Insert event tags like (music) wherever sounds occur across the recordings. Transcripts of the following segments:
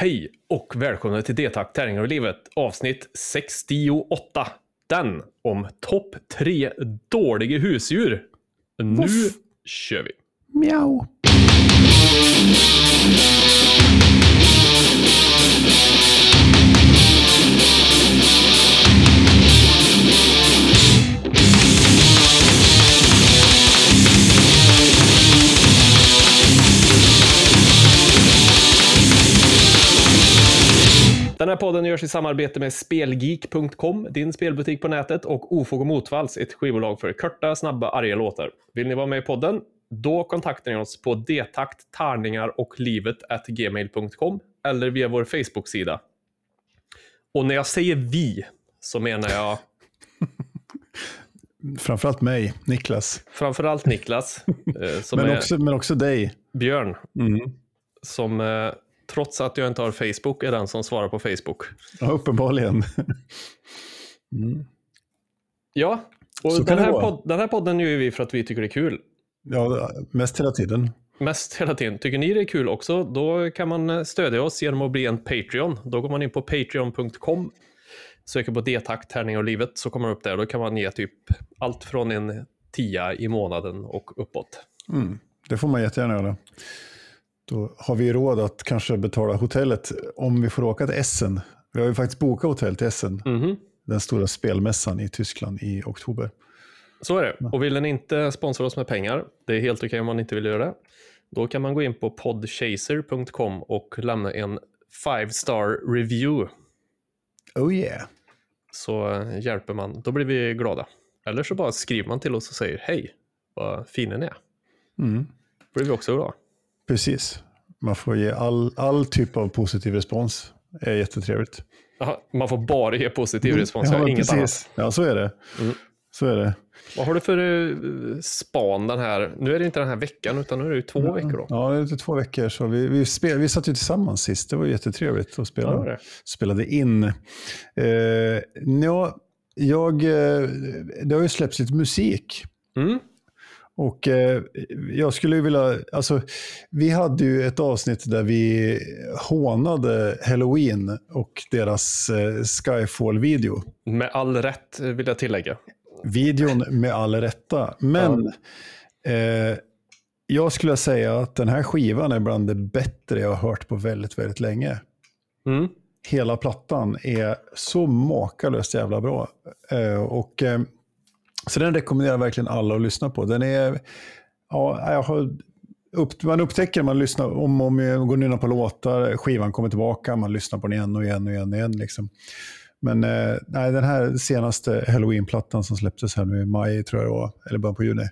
Hej och välkomna till D-takt Tärningar och livet avsnitt 68. Den om topp tre dåliga husdjur. Nu Voff. kör vi. Mjau. Den här podden görs i samarbete med Spelgeek.com, din spelbutik på nätet, och Ofog och Motvalls, ett skivbolag för korta, snabba, arga låtar. Vill ni vara med i podden? Då kontaktar ni oss på detakt, tärningar och livet gmail.com eller via vår Facebook-sida. Och när jag säger vi så menar jag (laughs) Framförallt mig, Niklas. framförallt Niklas, eh, Men också, men också dig. Björn, Mm. som eh, trots att jag inte har Facebook är den som svarar på Facebook. Ja, uppenbarligen. (laughs) Mm. Ja, och den här, pod- den här podden gör vi för att vi tycker det är kul. Ja, mest hela tiden. Mest hela tiden. Tycker ni det är kul också, då kan man eh, stödja oss genom att bli en Patreon. Då går man in på patreon.com, söker på D-takt, tärning och livet, så kommer man upp där. Då kan man ge typ allt från en tia i månaden och uppåt. Mm. Det får man jättegärna göra. Då har vi råd att kanske betala hotellet om vi får åka till Essen. Vi har ju faktiskt bokat hotell till Essen, Mhm. den stora spelmässan i Tyskland i oktober. Så är det. Och vill den inte sponsra oss med pengar, det är helt okej om man inte vill göra det, då kan man gå in på podchaser.com och lämna en five star review. Oh yeah. Så eh, hjälper man, då blir vi glada. Eller så bara skriver man till oss och säger hej, vad fina ni är. Mm. Då blir vi också glada. Precis. Man får ge all, all typ av positiv respons. Det är jättetrevligt. Aha, man får bara ge positiv respons, Mm. Ja, ja, inget precis. annat. Ja, så är det. Mm. Så är det. Vad har du för uh, span den här, nu är det inte den här veckan utan nu är det ju två veckor då. Ja, det är två veckor. Så vi, vi, spel, vi satt ju tillsammans sist. Det var jättetrevligt att spela. Ja, det. Spelade in. Eh, ja, jag, eh, det har ju släppts lite musik. Mm. Och eh, jag skulle vilja, alltså vi hade ju ett avsnitt där vi hånade Halloween och deras eh, Skyfall-video. Med all rätt vill jag tillägga. Videon med all rätta. Men eh, jag skulle säga att den här skivan är bland det bättre jag har hört på väldigt, väldigt länge. Mm. Hela plattan är så makalöst jävla bra. Eh, och, eh, så den rekommenderar jag verkligen alla att lyssna på. Den är, ja, jag har upp, man upptäcker när man lyssnar om och om igen, går nynnar på låtar, skivan kommer tillbaka, man lyssnar på den igen och igen och igen. Och igen liksom. Men eh, nej, den här senaste Halloween-plattan som släpptes här nu i maj, tror jag det var, eller början på juni.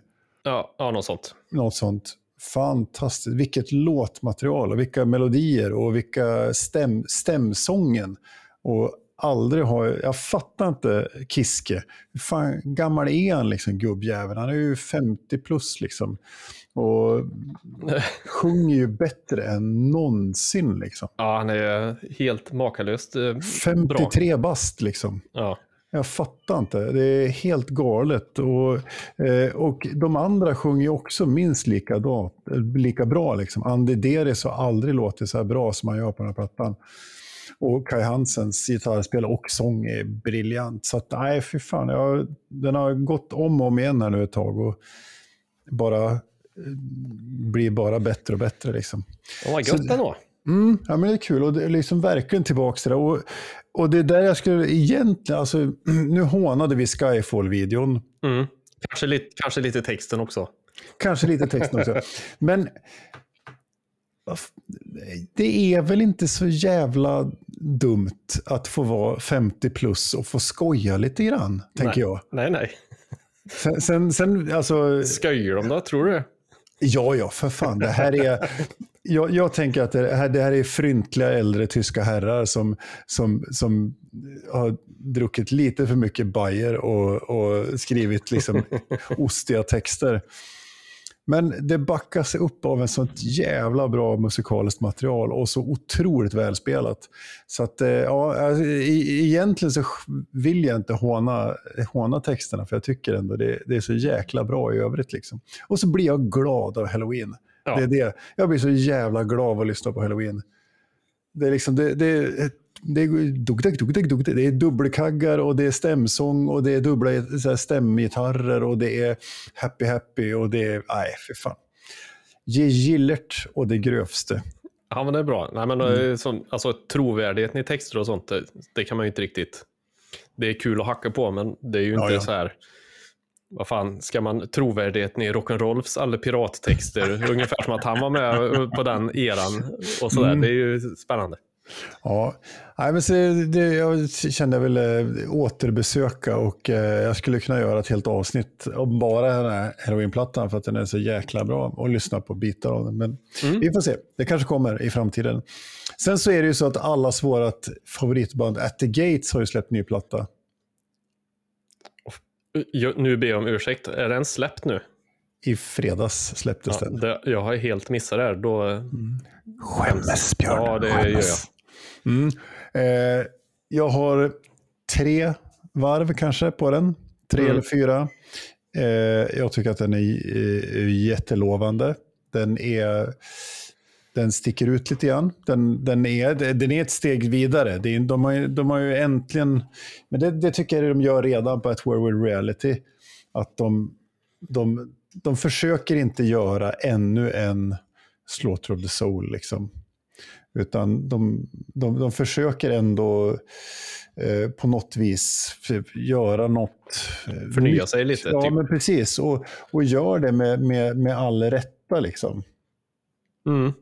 Ja, ja, något sånt. Något sånt. Fantastiskt. Vilket låtmaterial och vilka melodier och vilka stäm, stämsången. Och aldrig har jag, fattar inte Kiske. Hur fan gammal är han liksom gubbjäveln? Han är ju 50 plus liksom. Och (laughs) sjunger ju bättre än någonsin liksom. Ja, han är helt makalöst eh, bra. 53 bast liksom. Ja. Jag fattar inte. Det är helt galet. Och, eh, och de andra sjunger ju också minst lika, då, lika bra. Liksom. Andy Deris har aldrig låtit så här bra som han gör på den här plattan. Och Kai Hansens gitarrspel och sång är briljant. Så att, nej, fy fan. Jag, den har gått om och om igen här nu ett tag. Och bara eh, blir bara bättre och bättre. Liksom. Och vad gött ändå. Mm, ja, men det är kul och det är liksom verkligen tillbaka till det. Och, och det är där jag skulle egentligen, alltså, (clears throat) nu hånade vi Skyfall-videon. Mm. Kanske, lite, kanske lite texten också. Kanske lite texten också. Men det är väl inte så jävla dumt att få vara 50 plus och få skoja lite grann, tänker nej. jag. Nej, nej. Sen, sen, sen alltså, Skojar de då, tror du? Ja, ja, för fan. Det här är, jag, jag tänker att det här, det här är fryntliga äldre tyska herrar som, som, som har druckit lite för mycket Bayer och, och skrivit liksom ostiga texter. Men det backas upp av en sånt jävla bra musikaliskt material och så otroligt välspelat. Så att, eh, ja, alltså, egentligen så vill jag inte håna, håna texterna, för jag tycker ändå det, det är så jäkla bra i övrigt. Liksom. Och så blir jag glad av Halloween. Ja. Det är det. Jag blir så jävla glad av att lyssna på Halloween. Det är liksom, det, det, det, är, dugdäck. det är dubbelkaggar och det är stämsång och det är dubbla så här, stämgitarrer och det är happy happy och det är, nej för fan. Ge gillert och det grövste. Ja, men det är bra. Nej, men, mm. som, alltså, trovärdigheten i texter och sånt, det, det, kan man ju inte riktigt... Det är kul att hacka på, men det är ju inte ja, ja. så här... Vad fan, ska man trovärdigheten i Rock'n'Rolfs alla pirattexter? (laughs) ungefär som att han var med på den eran och sådär. Mm. Det är ju spännande. Ja, Nej, men så det, jag kände väl äh, återbesöka och äh, jag skulle kunna göra ett helt avsnitt om bara den här heroinplattan för att den är så jäkla bra och lyssna på bitar av den. Men mm. vi får se, det kanske kommer i framtiden. Sen så är det ju så att allas vårt favoritband At the Gates har ju släppt ny platta. Nu ber jag om ursäkt, är den släppt nu? I fredags släpptes ja, den. Det, jag har helt missat det här. Då... Mm. Skämmes, Björn. Ja, det Skämmes. gör jag. Mm. Eh, jag har tre varv kanske på den. Tre mm. eller fyra. Eh, jag tycker att den är eh, jättelovande. Den, är, den sticker ut lite grann. Den, den, är, den är ett steg vidare. Det är, de, har, de har ju äntligen, men det, det tycker jag de gör redan på ett World Reality. Att de, de, de försöker inte göra ännu en Slaughter of the Soul. Liksom. Utan de, de, de försöker ändå eh, på något vis göra något. Eh, Förnya sig lite. Ja, typ. men precis. Och, och gör det med, med, med all rätta. Liksom. Mm.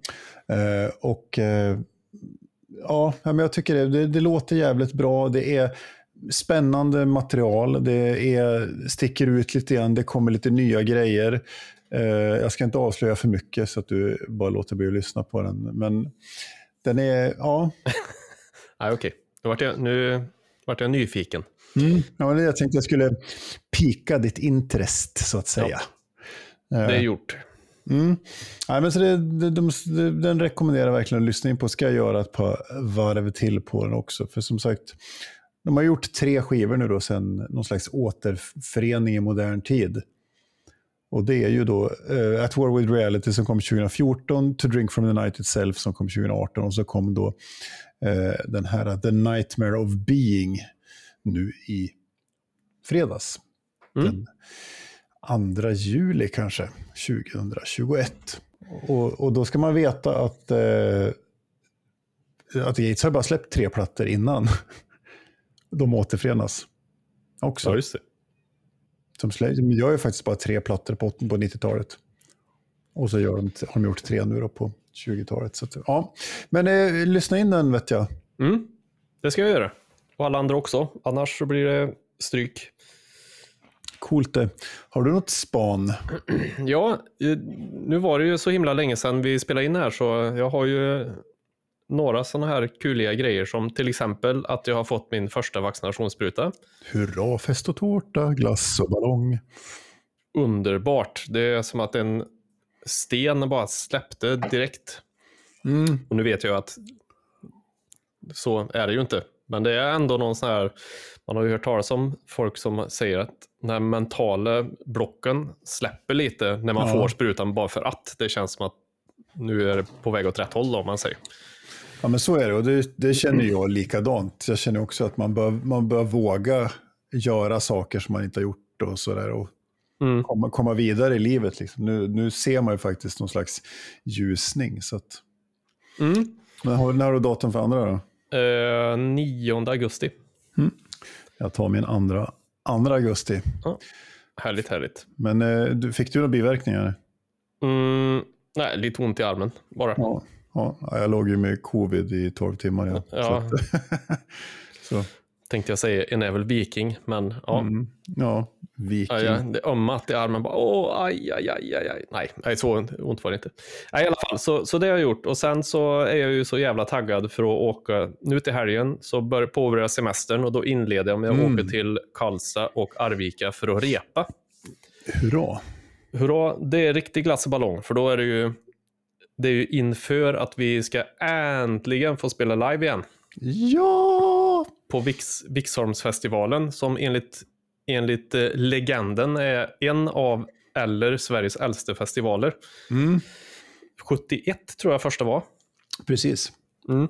Eh, och eh, ja, men jag tycker det, det, det, låter jävligt bra. Det är spännande material. Det är, sticker ut lite grann. Det kommer lite nya grejer. Eh, jag ska inte avslöja för mycket så att du bara låter bli att lyssna på den. Men den är, ja. (laughs) Nej, okej. Okay. Nu vart jag nyfiken. Mm. Ja, jag tänkte jag skulle pika ditt intrest, så att säga. Ja. Det är gjort. Mm. Nej, men så det, det, de, den rekommenderar jag verkligen att lyssna in på. Ska jag göra ett par varv till på den också. För som sagt, de har gjort tre skivor nu då sen någon slags återförening i modern tid. Och det är ju då uh, At War With Reality som kom 2014, To Drink From The Night Itself som kom 2018 och så kom då uh, den här The Nightmare of Being nu i fredags. Mm. Den 2 juli kanske, 2021. Och, och då ska man veta att, uh, att Gates har bara släppt tre plattor innan (laughs) de återförenas. Också. Ja, just det. Som de gör ju faktiskt bara tre plattor på, på 90-talet. Och så gör de, har de gjort tre nu på 20-talet. Så ja. Men eh, lyssna in den vet jag. Mm, det ska jag göra. Och alla andra också. Annars så blir det stryk. Coolt det. Har du något span? (clears throat) Ja, nu var det ju så himla länge sedan vi spelade in här så jag har ju några sådana här kuliga grejer som till exempel att jag har fått min första vaccinationsspruta. Hurra, fest och tårta, glass och ballong. Underbart. Det är som att en sten bara släppte direkt. Mm. Och nu vet jag att så är det ju inte. Men det är ändå någon sån här, man har ju hört talas om folk som säger att när mentala blocken släpper lite när man ja. får sprutan bara för att. Det känns som att nu är det på väg åt rätt håll om man säger. Ja, men så är det och det, det känner jag likadant. Jag känner också att man bör, man bör våga göra saker som man inte har gjort och sådär. Och mm. komma, komma vidare i livet. Liksom. Nu, nu ser man ju faktiskt någon slags ljusning. Så att... mm. Men när har du datum för andra då? Uh, 9 augusti. Mm. Jag tar min andra, andra augusti. Ja. Härligt, härligt. Men uh, fick du några biverkningar? Mm, nej, lite ont i armen bara. Ja. Ja, jag låg ju med covid i 12 timmar. Ja. ja. Så. (laughs) Tänkte jag säga en är väl viking, men ja. Mm, ja, viking. Ja, det ömmat i armen. Bara, Åh, aj, aj, aj, aj. Nej, nej, så ont var det inte. Nej, I alla fall, så, så det har jag gjort. Och sen så är jag ju så jävla taggad för att åka. Nu till helgen så börjar påbörja semestern och då inleder jag med att mm. åka till Karlstad och Arvika för att repa. Hurra. Hurra, det är riktig glass och ballong, för då är det ju det är ju inför att vi ska äntligen få spela live igen. Ja! På Vix, Vixholmsfestivalen som enligt, enligt eh, legenden är en av eller Sveriges äldsta festivaler. Mm. 71 tror jag första var. Precis. Mm.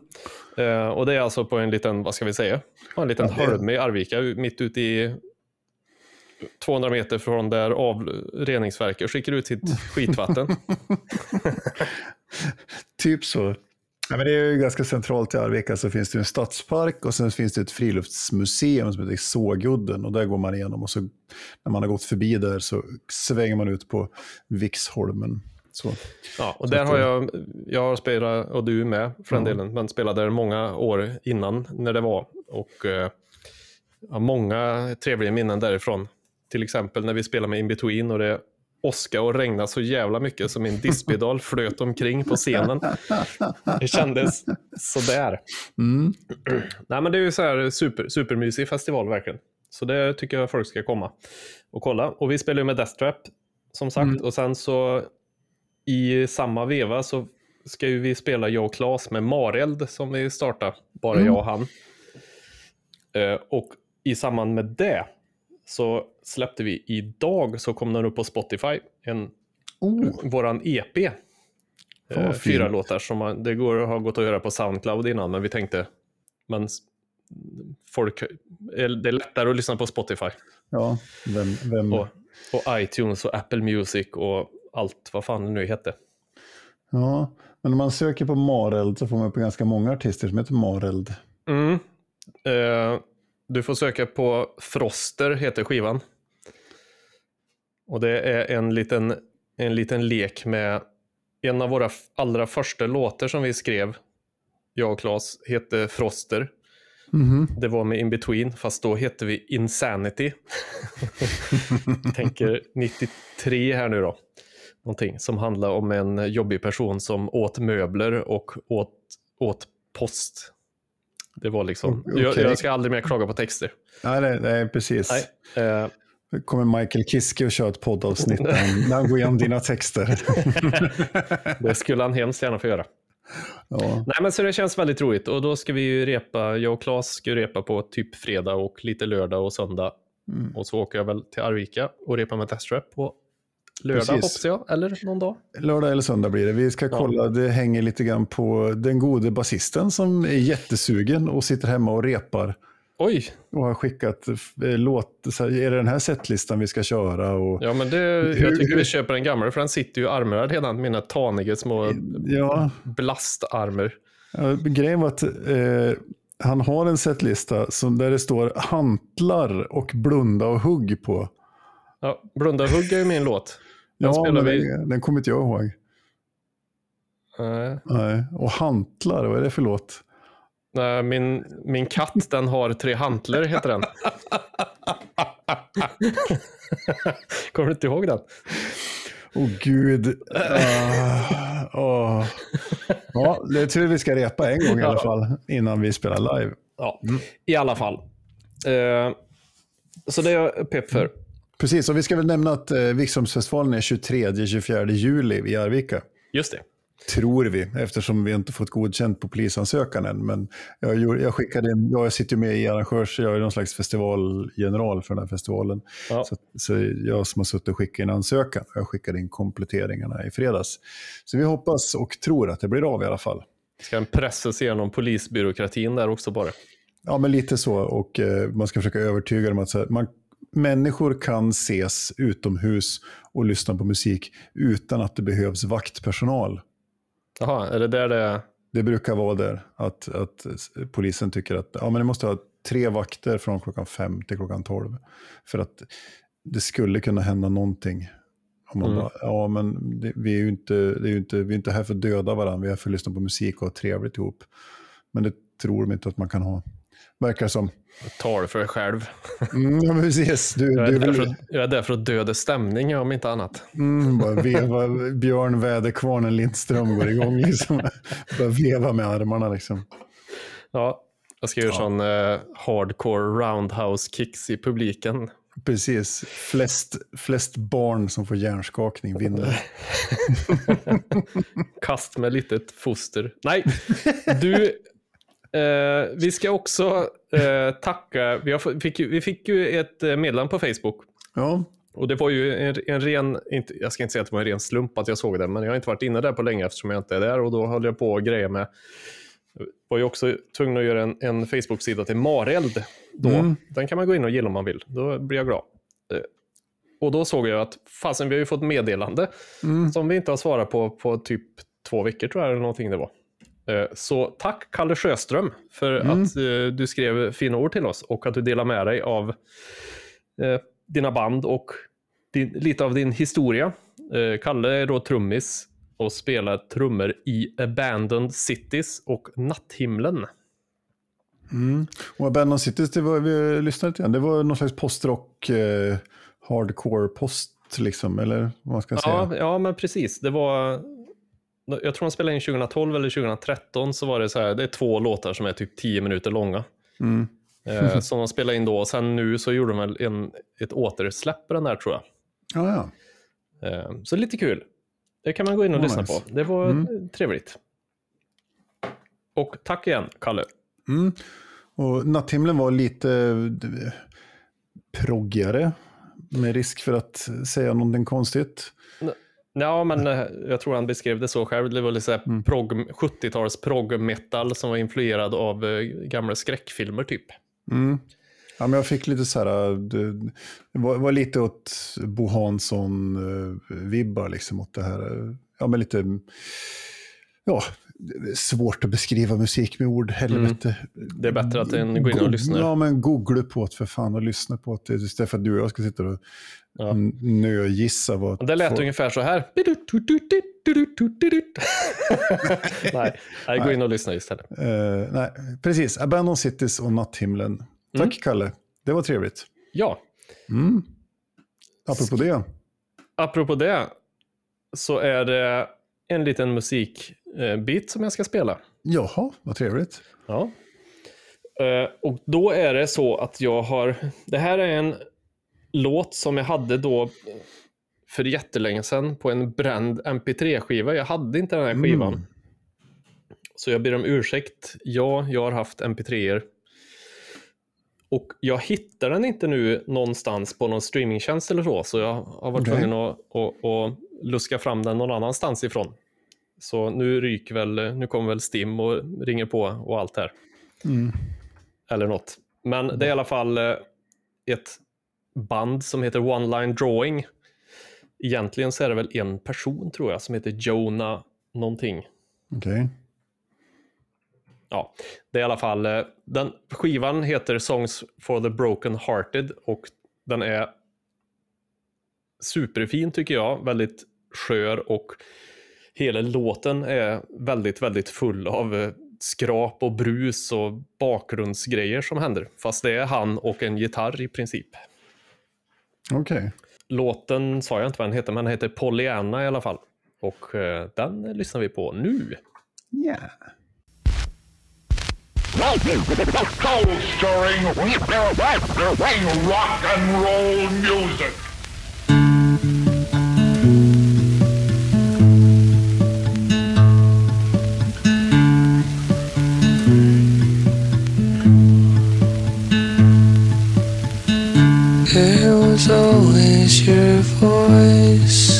Eh, och det är alltså på en liten, vad ska vi säga, en liten Ja, holme i Arvika, mitt ute i 200 meter från där av reningsverket skickar ut sitt (laughs) skitvatten. Typ så. Ja, men det är ju ganska centralt i Arvika så finns det en stadspark och sen finns det ett friluftsmuseum som heter Sågudden och där går man igenom och så när man har gått förbi där så svänger man ut på Vixholmen. Så. Ja, och där har jag, jag har spelat, och du med för den Ja. delen, men spelade där många år innan när det var. Och eh, har många trevliga minnen därifrån. Till exempel när vi spelade med In-Between och det åska och regna så jävla mycket som min diskpedal (laughs) flöt omkring på scenen. Det kändes sådär. Mm. Nej, men det är ju så här super, supermysig festival verkligen. Så det tycker jag folk ska komma och kolla. Och vi spelar ju med Death Trap som sagt. Mm. Och sen så i samma veva så ska ju vi spela jag och Claes med Mareld som vi startar. Bara Mm. jag och han. Eh, och i samband med det så släppte vi idag så kom den upp på Spotify. En, Oh, våran EP. Eh, fyra låtar som man, det går har gått att göra på Soundcloud innan, men vi tänkte men folk, eh, det är lättare att lyssna på Spotify ja, vem, vem, och, och iTunes och Apple Music och allt vad fan det nu hette. ja. Men om man söker på Mareld så får man upp ganska många artister som heter Mareld. Mm. Eh, du får söka på Froster, heter skivan. Och det är en liten, en liten lek med en av våra allra första låtar som vi skrev, jag och Claes, hette Froster. Mhm. Det var med In-Between, fast då hette vi Insanity. (laughs) Tänker 93 här nu då. Någonting som handlar om en jobbig person som åt möbler och åt, åt post. Det var liksom, O- okej. jag, jag ska aldrig mer klaga på texter. Nej, nej, nej, precis. Nej. Eh, Nu kommer Michael Kiske och kör ett poddavsnitt när han- går igenom dina texter. (laughs) det skulle han hemskt gärna få göra. Ja. Nej men så det känns väldigt roligt och då ska vi ju repa, jag och Claes ska ju repa på typ fredag och lite lördag och söndag. Mm. Och så åker jag väl till Arvika och repar med Deathtrap på lördag Precis. hoppas jag, eller någon dag. Lördag eller söndag blir det. Vi ska kolla, det hänger lite grann på den gode basisten som är jättesugen och sitter hemma och repar. Oj, Och har skickat eh, låt, är det den här setlistan vi ska köra? Och, ja men det, jag tycker vi köper den gamla för den sitter ju armrad redan, mina taniga små ja, blastarmar. ja, grejen var att eh, han har en setlista som, där det står hantlar och blunda och hugg på. Ja, Blunda och hugg är ju min låt. Den Ja, men vi... den, den kommer inte jag ihåg. Nej, Nej. Och hantlar, vad är det för låt? nej, min, min katt den har tre hantlar heter den. (laughs) Kommer du inte ihåg den? Åh gud. Ah, åh. Ja, det är tur vi ska repa en gång i alla fall innan vi spelar live. Ja, i alla fall. Eh, så det är jag pepp för. Precis, och vi ska väl nämna att eh, Viksholmsfestivalen är 23-24 juli i Arvika. Just det. Tror vi, eftersom vi inte fått godkänt på polisansökan än. Men jag, gjorde- jag skickade in, jag sitter med i arrangörs, jag är någon slags festivalgeneral för den här festivalen. Ja. Så, så jag som har suttit och skickat in ansökan, jag skickade in kompletteringarna i fredags. Så vi hoppas och tror att det blir av i alla fall. Ska en pressas igenom polisbyråkratin där också bara? Ja, men lite så. Och eh, man ska försöka övertyga dem att här, man, människor kan ses utomhus och lyssna på musik utan att det behövs vaktpersonal. Jaha, är det där det... Det brukar vara där att, att polisen tycker att ja, men det måste ha tre vakter från klockan fem till klockan tolv. För att det skulle kunna hända någonting. Om man Mm. bara, ja, men det, vi, är ju inte, det är ju inte, vi är inte här för att döda varandra, vi är här för att lyssna på musik och ha trevligt ihop. Men det tror de inte att man kan ha. Verkar som. Tal för dig själv. Mm, ja, precis. Du, Jag är, du vill, att, jag är där för att döda stämning om inte annat. mm, bara veva, Björn Väderkvarnen Lindström går igång. Liksom. Bara veva med armarna liksom. Ja, jag ska göra Ja. sån eh, hardcore roundhouse kicks i publiken. Precis. Flest, flest barn som får hjärnskakning vinner. (laughs) Kast med litet foster. Nej, du, eh, vi ska också eh, tacka. Vi, har, fått- fick, vi fick ju ett eh, meddelande på Facebook. Ja, Och det var ju en, en ren, inte, jag ska inte säga att det var en ren slump att jag såg det, men jag har inte varit inne där på länge eftersom jag inte är där och då höll jag på och greja med var ju också tvungen att göra en, en Facebook-sida till Mareld. Då. Mm. Den kan man gå in och gilla om man vill. Då blir jag glad. Eh, Och då såg jag att fasen, vi har ju fått meddelande Mm. som vi inte har svarat på på typ två veckor tror jag, eller någonting det var. Eh, Så tack Kalle Sjöström för Mm. att eh, du skrev fina ord till oss och att du delar med dig av eh, dina band och din, lite av din historia. Kalle är då trummis och spelar trummor i Abandoned Cities och Natthimlen. Mm. Och Abandon Cities, det var, vi lyssnade lite grann, det var någon slags postrock, eh, hardcore post liksom, eller vad man ska säga. Ja, ja, men precis. Det var... Jag tror de spelade in 2012 eller 2013 så var det så här, det är två låtar som är typ 10 minuter långa. Mm. Eh, (laughs) som de spelade in då. Och sen nu så gjorde de väl en, ett återsläpp på den där tror jag. Ja, ja. Eh, så lite kul. Det kan man gå in och Oh, lyssna nice. på. Det var Mm. trevligt. Och tack igen, Kalle. Mm. Och Natthimlen var lite eh, proggigare, med risk för att säga någonting konstigt. Ja, men eh, jag tror han beskrev det så själv. Det var lite Mm. prog, 70-tals prog-metal som var influerad av eh, gamla skräckfilmer typ. Mm. Ja, men jag fick lite så här, det, det var, var lite åt Bo Hansson-vibbar liksom åt det här. eh, Ja, men lite, ja, svårt att beskriva musik med ord, helvete. Det är bättre att en går in och lyssnar. Ja, men googla på det för fan och lyssna på det istället för att du och jag ska sitta och Ja. nögissa vad... Det lät folk- ungefär så här. (laughs) nej, nej, gå in och lyssna istället. Eh, nej, precis. Abandon Cities och Natthimlen. Tack Mm. Kalle, det var trevligt. Ja, Mm. Apropå det, apropå det så är det en liten musikbit som jag ska spela. jaha, vad trevligt. Ja. Eh, Och då är det så att jag har, det här är en låt som jag hade då för jättelänge sedan på en bränd MP3-skiva. Jag hade inte den här skivan. Mm. Så jag ber om ursäkt. Ja, jag har haft MP3-er. Och jag hittar den inte nu någonstans på någon streamingtjänst eller så. Så jag har varit tvungen att, att, att luska fram den någon annanstans ifrån. Så nu ryker väl, nu kommer väl Stim och ringer på och allt här. Mm. Eller något. Men det är i alla fall eh, ett band som heter One Line Drawing. Egentligen så är det väl en person tror jag som heter Jonah någonting. Okej. Ja, det är i alla fall, eh, den skivan heter Songs for the Broken Hearted och den är superfin tycker jag, väldigt skör och hela låten är väldigt, väldigt full av eh, skrap och brus och bakgrundsgrejer som händer. Fast det är han och en gitarr i princip. Okej. Låten sa jag inte vad den heter, men den heter Pollyanna i alla fall. Och eh, den lyssnar vi på nu. Soul stirring, rock and roll music. Was always your voice.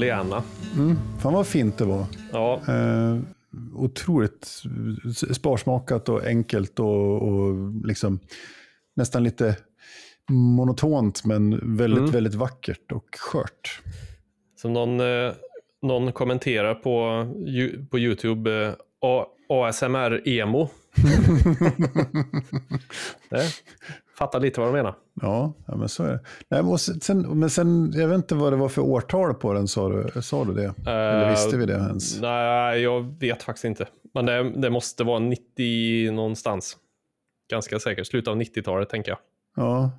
Femåring med Pollyanna. Fan vad fint det var. Ja, Eh, otroligt sparsmakat och enkelt och, och liksom nästan lite monotont men väldigt, Mm. väldigt vackert och skört. som någon, eh, någon kommenterar på, på YouTube, eh, ASMR-emo. (laughs) Fattar lite vad de menar. Ja, ja men så är det. Nej, men, sen, men sen, jag vet inte vad det var för årtal på den, sa du, sa du det? Eller visste vi det ens? Eh, Nej, jag vet faktiskt inte. Men det, det måste vara 90 någonstans. Ganska säkert. Slutet av 90-talet tänker jag. Ja,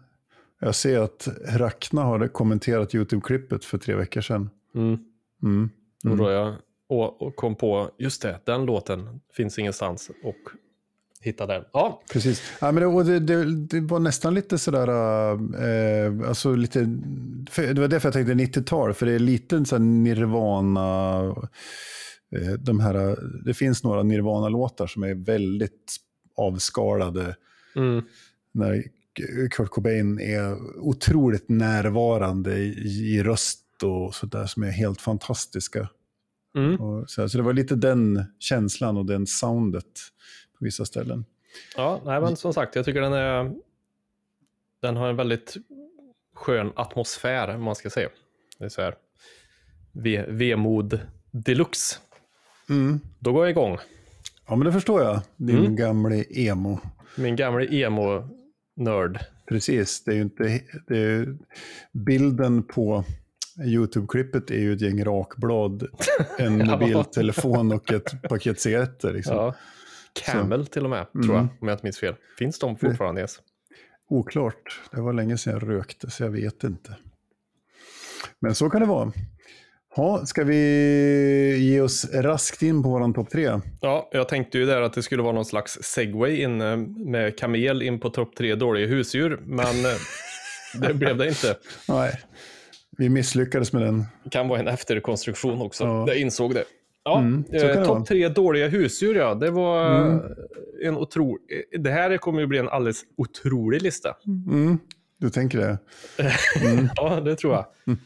jag ser att Rackna har kommenterat YouTube-klippet för tre veckor sedan. Mm. Mm. Och då jag och, och kom på, just det, den låten finns ingenstans. Och hittade den. Ja, Precis. Ja, men det, det, det, var nästan lite sådär, eh, alltså lite, det var därför jag tänkte 90-tal, för det är lite här Nirvana, eh, de här, det finns några Nirvana-låtar som är väldigt avskalade, mm. när Kurt Cobain är otroligt närvarande i, i röst och sådär som är helt fantastiska. Mm. Och så, här, så det var lite den känslan och den soundet på vissa ställen. Ja, nej, men som sagt, jag tycker den är... Den har en väldigt skön atmosfär, om man ska säga. Det är så här. ve- Vemod deluxe. Mm. Då går jag igång. Ja, men det förstår jag. Din Mm. gamle emo. Min gamla emo-nörd. Precis, det är ju inte... Det är, bilden på YouTube-klippet är ju ett gäng rakblad, en (laughs) mobiltelefon och ett paket cigaretter. Liksom. Ja. Camel till och med, tror Mm. jag, om jag inte minns fel. Finns de fortfarande ens? Oklart. Det var länge sedan jag rökte, så jag vet inte. Men så kan det vara. Ja, ska vi ge oss raskt in på våran topp tre? Ja, jag tänkte ju där att det skulle vara någon slags segway in med kamel in på topp tre dåliga husdjur, men eh, (laughs) det blev det inte. Nej, vi misslyckades med den. Det kan vara en efterkonstruktion också. Ja. Jag insåg det. Ja, Mm, eh, topp tre dåliga husdjur, ja. Det var Mm. en otro... Det här kommer ju bli en alldeles otrolig lista. Mm, du tänker det? (laughs) Ja, det tror jag. (laughs)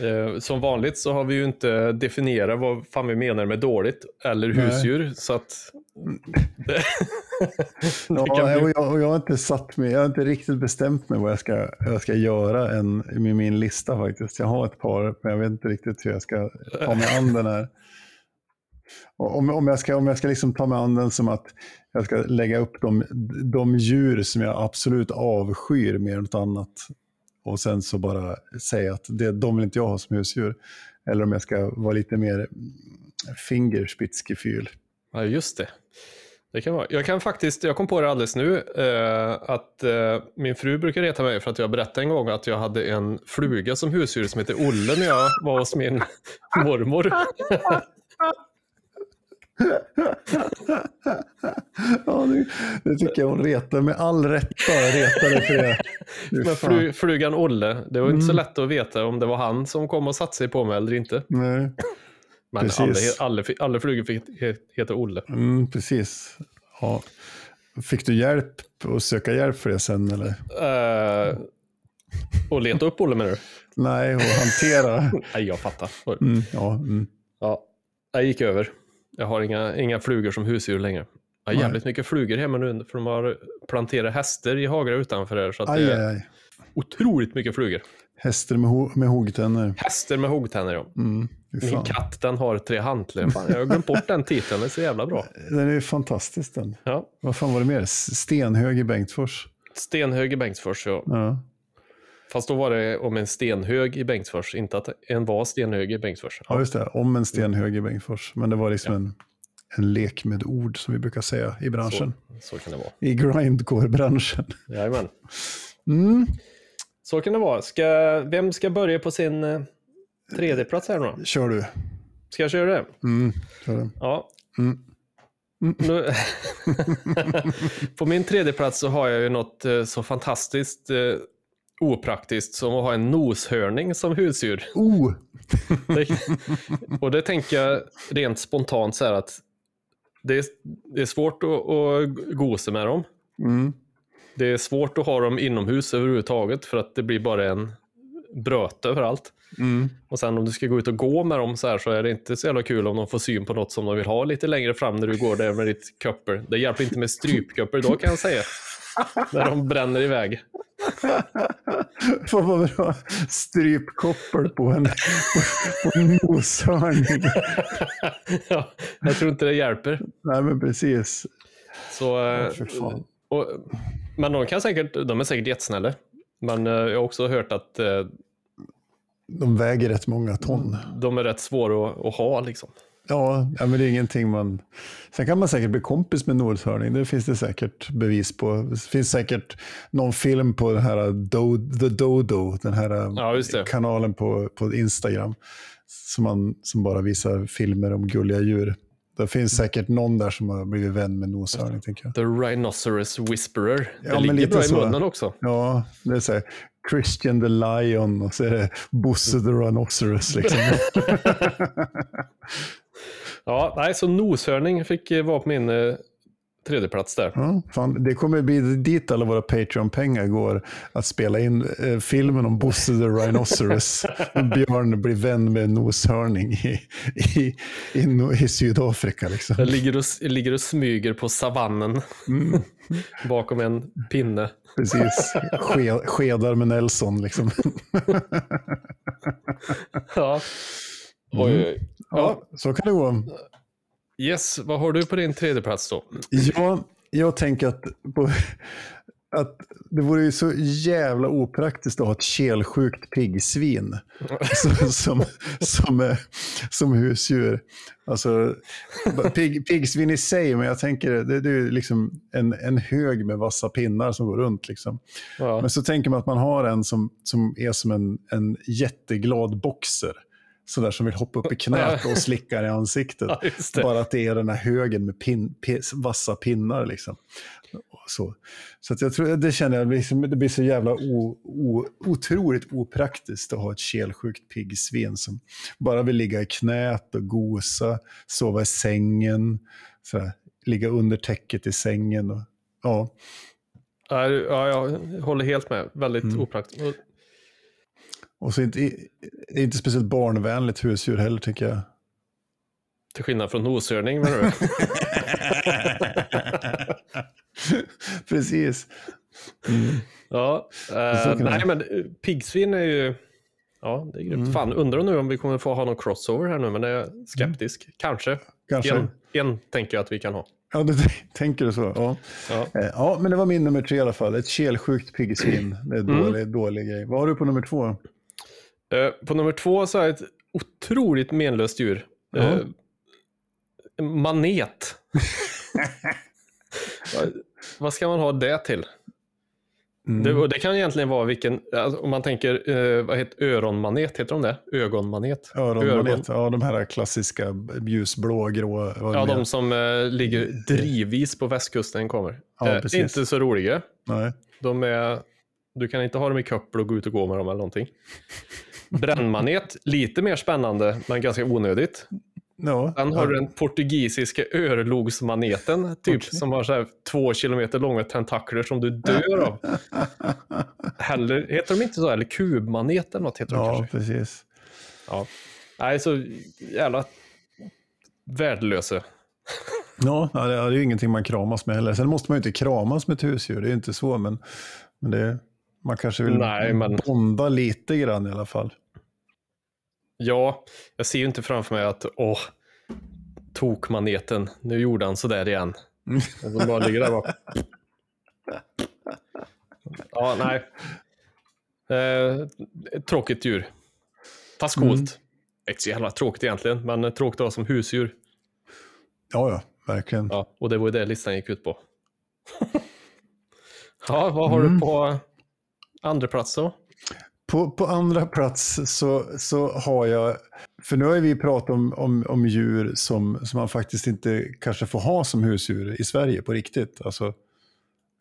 Eh, Som vanligt så har vi ju inte definierat vad fan vi menar med dåligt eller Nej. husdjur. Så att... (laughs) Ja, bli- och, jag, och jag har inte satt mig, jag har inte riktigt bestämt mig vad jag ska, jag ska göra än, med min lista faktiskt. Jag har ett par, men jag vet inte riktigt hur jag ska ta mig an den här. Om, om jag ska, om jag ska liksom ta mig an den som att jag ska lägga upp de, de djur som jag absolut avskyr mer än något annat. Och sen så bara säga att det, de vill inte jag ha som husdjur. Eller om jag ska vara lite mer fingerspitzgefühl. Ja, just det. Det kan vara. Jag kan faktiskt, jag kom på det alldeles nu, eh, att eh, min fru brukar reta mig för att jag berättade en gång att jag hade en fluga som husdjur som heter Olle när jag var hos min mormor. (laughs) Ja, det, det tycker jag hon retar med all rätta. Retar dig för det. Men flu, flugan Olle, det var inte Mm. så lätt att veta om det var han som kom och satte sig på mig eller inte. Nej, Men Precis. alla, alla, alla flugor fick he- heta Olle. mm, precis. Ja. Fick du hjälp att söka hjälp för det sen? Eller? Uh, och leta upp Olle menar du? Nej, och hantera. (laughs) Nej, jag fattar. Mm, ja, mm. Ja, jag gick över. Jag har inga, inga flugor som husdjur längre. Jag har jävligt mycket flugor hemma nu, för de har planterat hästar i hagar utanför här. Så att Aj, det är aj. otroligt mycket flugor. Hästar med, ho- med hoggtänder. Hästar med huggtänder, ja. Mm, Min katt, den har tre hantlar. (laughs) Fan, jag har glömt bort den titeln, det är så jävla bra. Den är ju fantastisk den. Ja. Vad fan var det mer? Stenhög i Bengtsfors. Stenhög i Bengtsfors, ja. Ja. Fast då var det om en stenhög i Bengtsfors, inte att en var stenhög i Bengtsfors. ja, just det. Om en stenhög i Bengtsfors. Men det var liksom en, en lek med ord som vi brukar säga i branschen. så, så kan det vara. I grindcore-branschen. Jajamän. Mm. Så kan det vara. Ska, vem ska börja på sin eh, tredje plats här nu då? Kör du. Ska jag köra det? Mm. Kör du. Ja. Mm. Nu, (laughs) på min tredje plats så har jag ju något eh, så fantastiskt eh, opraktiskt som att ha en noshörning som husdjur. Oh! Det, och det tänker jag rent spontant så här att det är, det är svårt att, att gosa med dem. Mm. Det är svårt att ha dem inomhus överhuvudtaget för att det blir bara en bröte överallt. Och sen om du ska gå ut och gå med dem så här så är det inte så jävla kul om de får syn på något som de vill ha lite längre fram när du går där med ditt köpper. Det hjälper inte med strypköpper då kan jag säga. När de bränner iväg. Vad var det då? Strypkoppel på en, på, på en noshörning. ja, jag tror inte det hjälper. Nej, men precis. Så, eh, Ja, fan. och, men de, kan säkert, de är säkert jättesnälla. Men eh, jag har också hört att eh, De väger rätt många ton. de är rätt svåra att, att ha. Liksom. Ja, ja, men det är ingenting man... Sen kan man säkert bli kompis med noshörning. Det finns det säkert bevis på. Det finns säkert någon film på den här Do, The Dodo, den här Ja, just det. kanalen på, på Instagram, som, man, som bara visar filmer om gulliga djur. Det finns säkert någon där som har blivit vän med noshörning, tänker jag. The Rhinoceros Whisperer. Ja, det ligger lite bra i så. munnen också. Ja, det är så här, Christian the Lion och så är det Bosse the Rhinoceros. Liksom. (laughs) (laughs) Ja, nej, så noshörning fick eh, vara på min eh, tredje plats där. Ja, fan, det kommer bli dit alla våra Patreon-pengar går. Att spela in eh, filmen om Bosse the Rhinoceros. (laughs) Björn blir vän med noshörning i, i, i, i Sydafrika. Liksom. Jag ligger och, ligger och smyger på savannen Mm. (laughs) bakom en pinne. Precis. Ske, (laughs) skedar med Nelson. Liksom. Ja. Oj, oj, oj. Ja, så kan det gå. Yes, vad har du på din tredje plats då? Ja, jag tänker att, på, att det vore ju så jävla opraktiskt att ha ett kelsjukt piggsvin (laughs) som, som, som, eh, som husdjur. Alltså, pigg, piggsvin i sig, men jag tänker det, det är liksom en, en hög med vassa pinnar som går runt. Liksom. Ja. Men så tänker man att man har en som, som är som en, en jätteglad boxer. Sådär som vill hoppa upp i knät och slicka i ansiktet. (laughs) Ja. Bara att det är den här högen med pin, pin, vassa pinnar. Liksom. Så, så att jag tror, det känner jag, det blir så jävla o, o, otroligt opraktiskt att ha ett kelsjukt piggsvin som bara vill ligga i knät och gosa, sova i sängen, sådär, ligga under täcket i sängen. Och, ja. Ja, ja, jag håller helt med. Väldigt Mm. opraktiskt. Och- så inte, är inte speciellt barnvänligt husdjur heller, tycker jag. Till skillnad från noshörning, menar du? (laughs) Precis. Ja, Så eh, det nej men eh, piggsvin är ju... Ja, det är grymt. Mm. Fan, undrar nu om vi kommer få ha någon crossover här nu, men jag är skeptisk. Kanske. Kanske. En, en tänker jag att vi kan ha. Ja, du tänker du så? Ja. Ja. Eh, ja, men det var min nummer tre i alla fall. Ett kelsjukt piggsvin. Det är en Mm. dålig, dålig grej. Vad har du på nummer två? Eh, på nummer två så är det ett otroligt menlöst djur. Eh, en manet. (laughs) vad, ska man ha det till? Mm. Det, det kan egentligen vara vilken, alltså, om man tänker, eh, vad heter öronmanet, heter de det? Ögonmanet? Öronmanet. Ja, de här klassiska ljusblå, grå. Ja, de som eh, ligger drivvis på västkusten kommer. Ja, eh, inte så roliga. Nej. De är, du kan inte ha dem i köppel och gå ut och gå med dem eller någonting. Brännmanet, lite mer spännande, men ganska onödigt. Ja, Sen har du den portugisiska örlogsmaneten, typ, Okej. som har så här två kilometer långa tentakler som du dör av. Heller, heter de inte så? Eller kubmanet eller något heter de ja kanske. precis. Ja. Nej, så jävla värdelösa. Ja, det är ju ingenting man kramas med heller. Sen måste man ju inte kramas med ett husdjur, det är inte så, men, men det, man kanske vill Nej, men- bonda lite grann i alla fall. Ja, jag ser ju inte framför mig att, åh, tokmaneten, nu gjorde han sådär igen. (laughs) Och de bara ligger där bara. Ja, nej. Eh, tråkigt djur. Fast coolt. Inte så jävla tråkigt egentligen, men tråkigt att ha som husdjur. Ja, ja, verkligen. Ja, och det var ju det listan gick ut på. (laughs) ja, vad har du på andra plats då? På, på andra plats så, så har jag, för nu har vi pratat om, om, om djur som, som man faktiskt inte kanske får ha som husdjur i Sverige på riktigt. Alltså,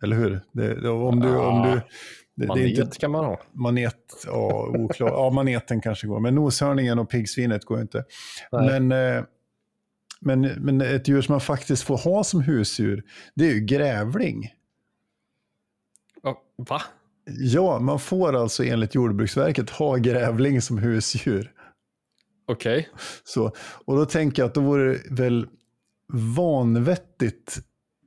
eller hur? Det, det, om du, om du, det, det är Manet inte, kan man ha. manet, ja, oklar, ja, maneten kanske går, men noshörningen och piggsvinet går inte. Nej. Men, eh, men, men ett djur som man faktiskt får ha som husdjur, det är ju grävling. Va? Ja, man får alltså enligt Jordbruksverket ha grävling som husdjur. Okej. Så, och då tänker jag att då vore det väl vanvettigt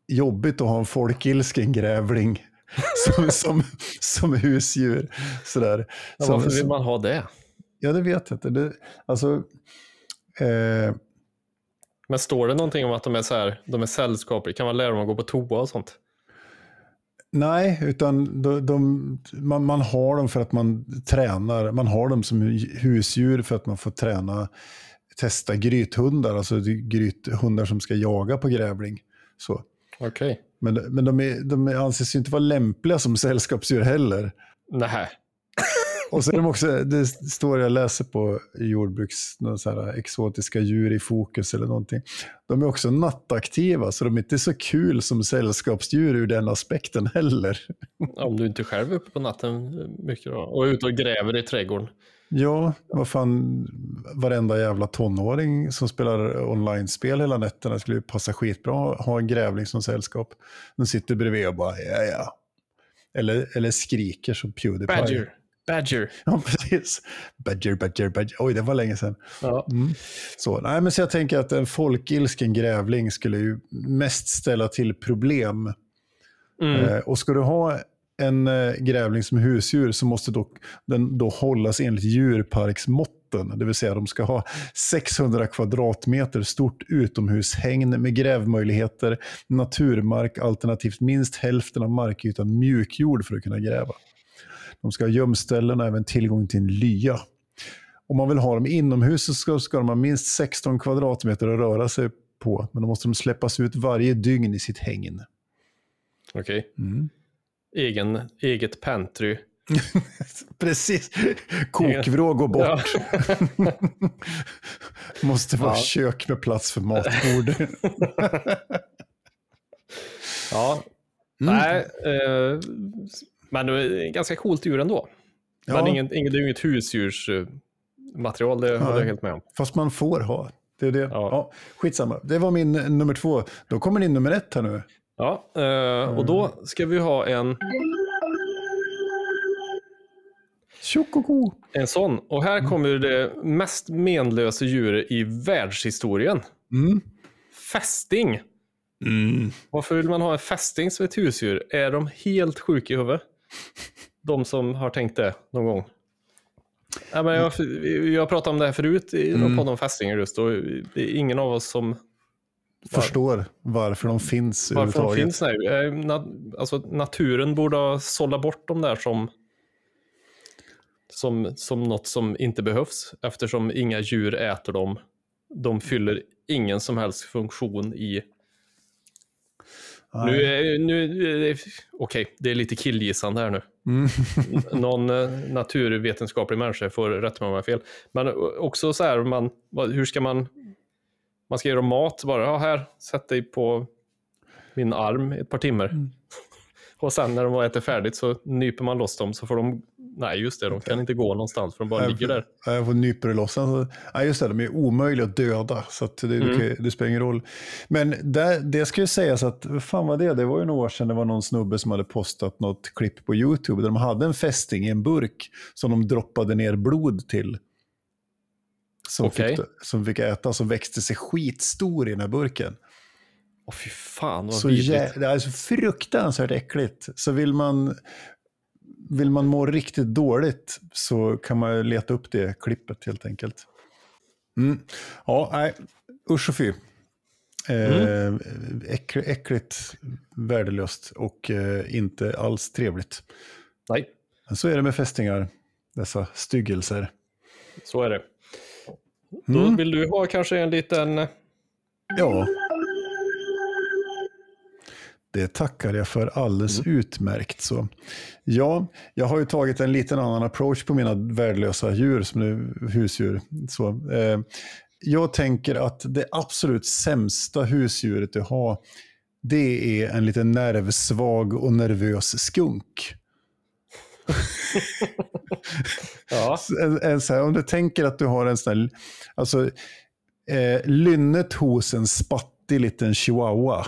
jobbigt att ha en folkilsken grävling (laughs) som, som, som husdjur. Sådär. Ja, varför vill man ha det? Ja, det vet jag inte. Det, alltså, eh, Men står det någonting om att de är så här, de är sällskapliga? Kan man lära dem att gå på toa och sånt? Nej, utan de, de, man, man har dem för att man tränar. Man har dem som husdjur för att man får träna, testa grythundar, alltså grythundar som ska jaga på grävling. Så. Okej. Men, men de, är, de anses ju inte vara lämpliga som sällskapsdjur heller. Nähä. Och de också, det står jag läser på jordbruks, så här exotiska djur i fokus eller någonting. De är också nattaktiva, så de är inte så kul som sällskapsdjur ur den aspekten heller. Om du inte själv är uppe på natten mycket då? Och är ute och gräver i trädgården? Ja, vad fan, varenda jävla tonåring som spelar online-spel hela nätterna skulle ju passa skitbra att ha en grävling som sällskap. Den sitter bredvid och bara, ja ja. Eller, eller skriker som Pewdiepie. Badger. Badger. (laughs) Ja, precis. Badger, badger, badger. Oj, det var länge sedan. Ja. Så, nej, men så jag tänker att en folkilsken grävling skulle ju mest ställa till problem. Mm. Eh, och ska du ha en eh, grävling som husdjur så måste dock den då hållas enligt djurparksmåtten. Det vill säga de ska ha 600 kvadratmeter stort utomhushägn med grävmöjligheter, naturmark alternativt minst hälften av markytan mjukjord för att kunna gräva. De ska ha gömställen och även tillgång till en lya. Om man vill ha dem inomhus så ska, ska de ha minst 16 kvadratmeter att röra sig på. Men då måste de släppas ut varje dygn i sitt hägn. Okej. Mm. Egen, eget pantry. (laughs) Precis. Kokvrå går bort. Ja. (laughs) Måste vara Ja. kök med plats för matbord. (laughs) ja. Mm. Nej, eh, men det är ganska coolt djur ändå. Men Ja. ingen, ingen, det är ju inget husdjursmaterial, det håller jag helt med om. Fast man får ha. Det är det. Ja. Ja. skitsamma. Det var min eh, nummer två. Då kommer din nummer ett här nu. Ja, eh, och då ska vi ha en, Tjokoko. en sån. Och här kommer det mest menlösa djuret i världshistorien. Mm. Fästing. Varför vill man ha en fästing som ett husdjur? Är de helt sjuka i huvudet? De som har tänkt det någon gång. Ja, men jag, jag pratade om det här förut i någon podd om fästingar just och det är ingen av oss som Förstår varför de finns varför de finns. Nej. Eh, Alltså, naturen borde ha sållat bort dem där som, som, som något som inte behövs eftersom inga djur äter dem. De fyller ingen som helst funktion i. Nu är, nu, okej, det är lite killgissande här nu. Mm. (laughs) Någon eh, naturvetenskaplig människa får rätta mig om jag har fel. Men också så här, man, hur ska man... Man ska göra mat bara. Ja, här, sätt dig på min arm ett par timmar. Mm. Och sen när de har ätit färdigt så nyper man loss dem så får de... Nej, just det, de kan inte gå någonstans för de bara Nej, ligger där. Ja, Jag får nyper loss. Alltså, ja, just det, de är omöjliga att döda, så att det, Mm. det spelar ingen roll. Men det, det ska ju sägas att, vad fan var det? Det var ju några år sedan det var någon snubbe som hade postat något klipp på YouTube där de hade en fästing i en burk som de droppade ner blod till. Som, Okej. fick, som fick äta, som växte sig skitstor i den här burken. Åh fy fan vad Så vidrigt. det är alltså fruktansvärt äckligt. Så vill man, vill man må riktigt dåligt så kan man leta upp det klippet helt enkelt. Mm. Ja, nej, usch och fy. Eh, äck, äckligt, värdelöst och eh, inte alls trevligt. Nej, Men så är det med fästingar, dessa styggelser. så är det. Då Mm. vill du ha kanske en liten... Ja. Det tackar jag för alldeles Mm. utmärkt. Så. Ja, jag har ju tagit en liten annan approach på mina värdelösa djur som nu husdjur. Så, eh, jag tänker att det absolut sämsta husdjuret att ha, det är en lite nervsvag och nervös skunk. (laughs) Ja, En, en, här, om du tänker att du har en sån här, alltså, eh, lynnet hos en spattig liten chihuahua.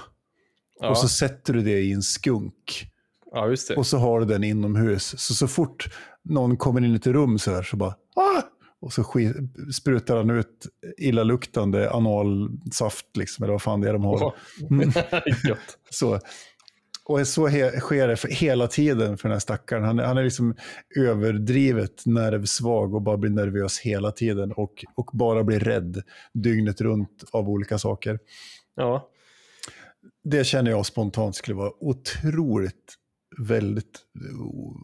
Ja. Och så sätter du det i en skunk. Ja, just det. Och så har du den inomhus. Så så fort någon kommer in i ett rum så här så bara ah! Och så sprutar han ut illaluktande analsaft, liksom, eller vad fan det är de har. Mm. (laughs) Så. Och så sker det hela tiden för den här stackaren. Han, är- han är liksom överdrivet nervsvag och bara blir nervös hela tiden. Och, och bara blir rädd dygnet runt av olika saker. Ja. Det känner jag spontant skulle vara otroligt, väldigt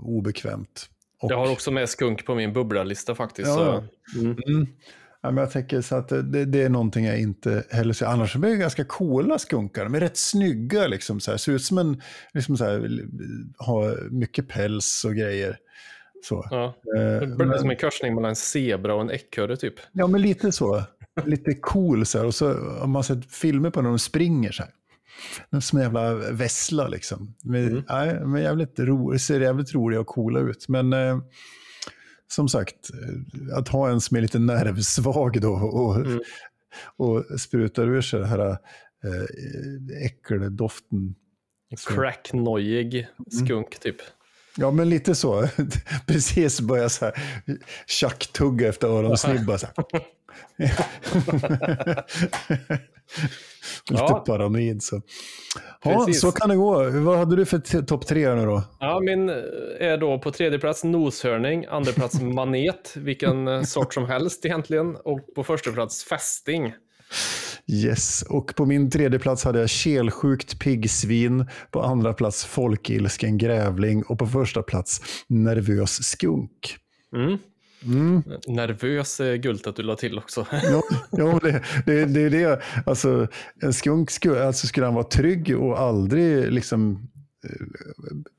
obekvämt. Och, Jag har också med skunk på min bubblalista faktiskt. Ja, ja. Mm. Ja, men jag tänker så att det, det är någonting jag inte heller ser. Annars är de ju ganska coola skunkar. De är rätt snygga, liksom, så här. ser ut som en, liksom så här, har mycket päls och grejer. Så. Ja. Eh, Det men- som en korsning mellan en zebra och en ekorre typ. Ja, men lite så. Lite cool så här. Och så har man sett filmer på när de springer så här. De Som jävla vessla liksom. Men, Mm. nej, men jävligt ro, ser jävligt roliga och coola ut. Men eh, som sagt, eh, att ha en som är lite nervsvag då och, Mm. och sprutar ur sig den här eh, äckeldoften. Cracknojig skunk typ. Ja, men lite så. (laughs) Precis börja så här tjacktugga efter öronsnibbar. (laughs) Lite Ja. paranoid så. Ja, Precis. så kan det gå. Vad hade du för topp tre nu då? Ja, min eh, är då på tredje plats noshörning, andra plats (laughs) manet, vilken eh, sort som helst egentligen, och på första plats fästing. Yes, och på min tredje plats hade jag kelsjukt piggsvin. På andra plats folkilsken grävling och på första plats nervös skunk. Mm. Mm. Nervös är gult att du la till också. (laughs) Ja, ja det, det, det är det. Alltså, en skunk skulle, alltså, skulle han vara trygg och aldrig liksom, eh,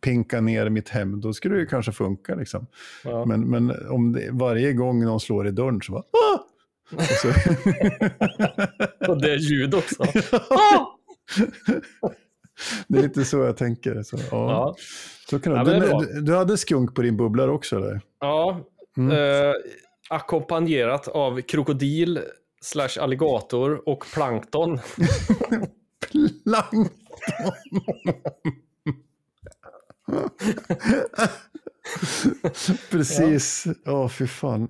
pinka ner mitt hem, då skulle det ju kanske funka. Liksom. Ja. Men, men om det, varje gång någon slår i dörren så bara... Ah! Och så, (laughs) Och det är ljud också. (laughs) det är lite så jag tänker. Så, ja. Ja, Så kan Ja, du, du, hade skunk på din bubblare också eller? ja Mm. eh, ackompanjerat av krokodil slash alligator och plankton. (laughs) Lang. Precis. Ja, fy fan.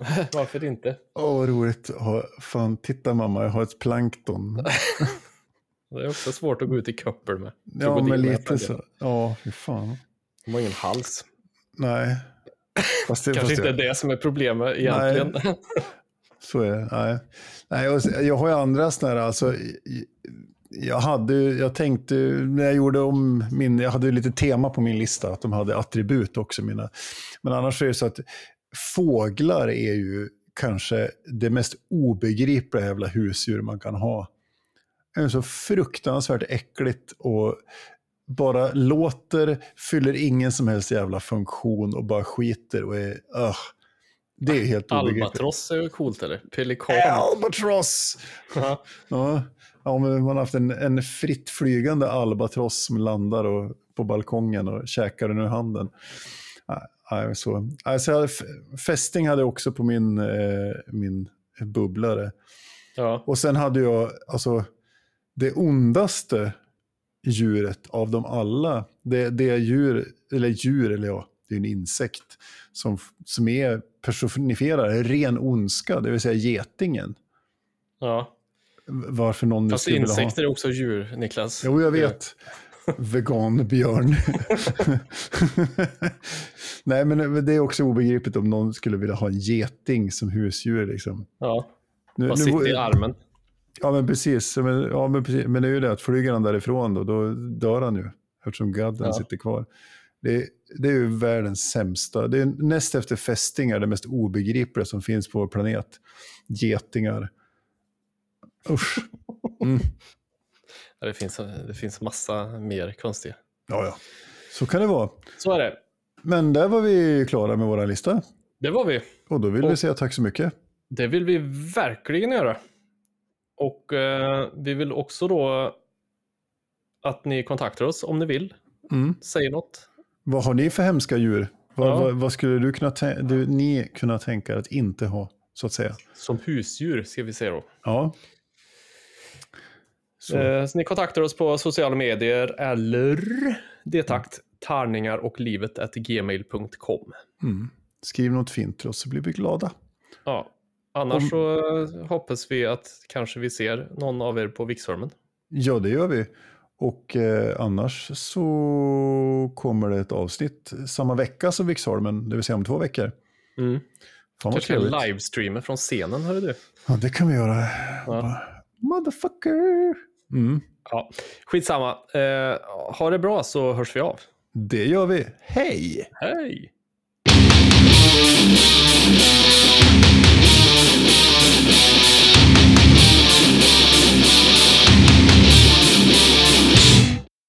(laughs) Varför inte? Åh, vad roligt. Fan, titta mamma, jag har ett plankton. (laughs) Det är också svårt att gå ut i köppel med. Ja, men lite så. Ja, fy fan. De har ingen hals. Nej. (laughs) Fast det, Kanske fast inte det, det som är problemet egentligen. Så är det. Nej. Nej, så- jag har ju andra sådana här, alltså, jag hade jag tänkte, när jag gjorde om min, jag hade lite tema på min lista, att de hade attribut också. Mina. Men annars är det så att fåglar är ju kanske det mest obegripliga jävla husdjur man kan ha. Det är så fruktansvärt äckligt och bara låter, fyller ingen som helst jävla funktion och bara skiter och är, ugh. Det är helt obegripligt. Albatross är ju coolt eller? Pelikan. Albatross! Ja. Ja, ja men man har haft en, en fritt flygande albatross som landar och, på balkongen och käkar den ur handen. Så. Alltså, hade fästing hade jag också på min, eh, min bubblare. Ja. Och sen hade jag, alltså, det ondaste djuret av dem alla, det, det är djur, eller djur, eller ja, det är en insekt, som, som är personifierar ren ondska, det vill säga getingen. ja. Varför någon Fast vilja ha. insekter är också djur, Niklas. Jo, jag vet. Veganbjörn. (laughs) Nej, men det är också obegripligt om någon skulle vilja ha en geting som husdjur. Liksom. Ja. Nu, Bara sitter i armen. Ja, men precis. Men, ja, men, precis. men det är ju det att flyger han därifrån då, då dör han ju. Eftersom gadden Ja. sitter kvar. Det, det är ju världens sämsta. Det är näst efter fästingar det mest obegripliga som finns på vår planet. Getingar. Usch. Mm. Det finns, det finns massa mer konstiga. Ja, ja. Så kan det vara. Så är det. Men där var vi klara med vår lista. Det var vi. Och då vill Och- vi säga tack så mycket. Det vill vi verkligen göra. Och eh, vi vill också då att ni kontaktar oss om ni vill. Mm. Säg något. Vad har ni för hemska djur? Vad, Ja. vad, vad skulle du kunna du, ni kunna tänka er att inte ha, så att säga? Som husdjur ska vi säga då. Ja. Så. Så. Eh, så ni kontaktar oss på sociala medier eller detakt tarningar och livet gmail.com. Mm. Skriv något fint till oss så blir vi glada. Ja. Annars Om- så hoppas vi att kanske vi ser någon av er på Vixholmen. Ja, det gör vi. Och eh, annars så kommer det ett avsnitt samma vecka som Vixholmen, det vill säga om två veckor. Mm. Fan Kanske livestreamer från scenen, hörru du. Ja, det kan vi göra. Ja. Bara, Motherfucker! Mm. Ja. Skitsamma. Eh, ha det bra så hörs vi av. Det gör vi. Hej! Hej!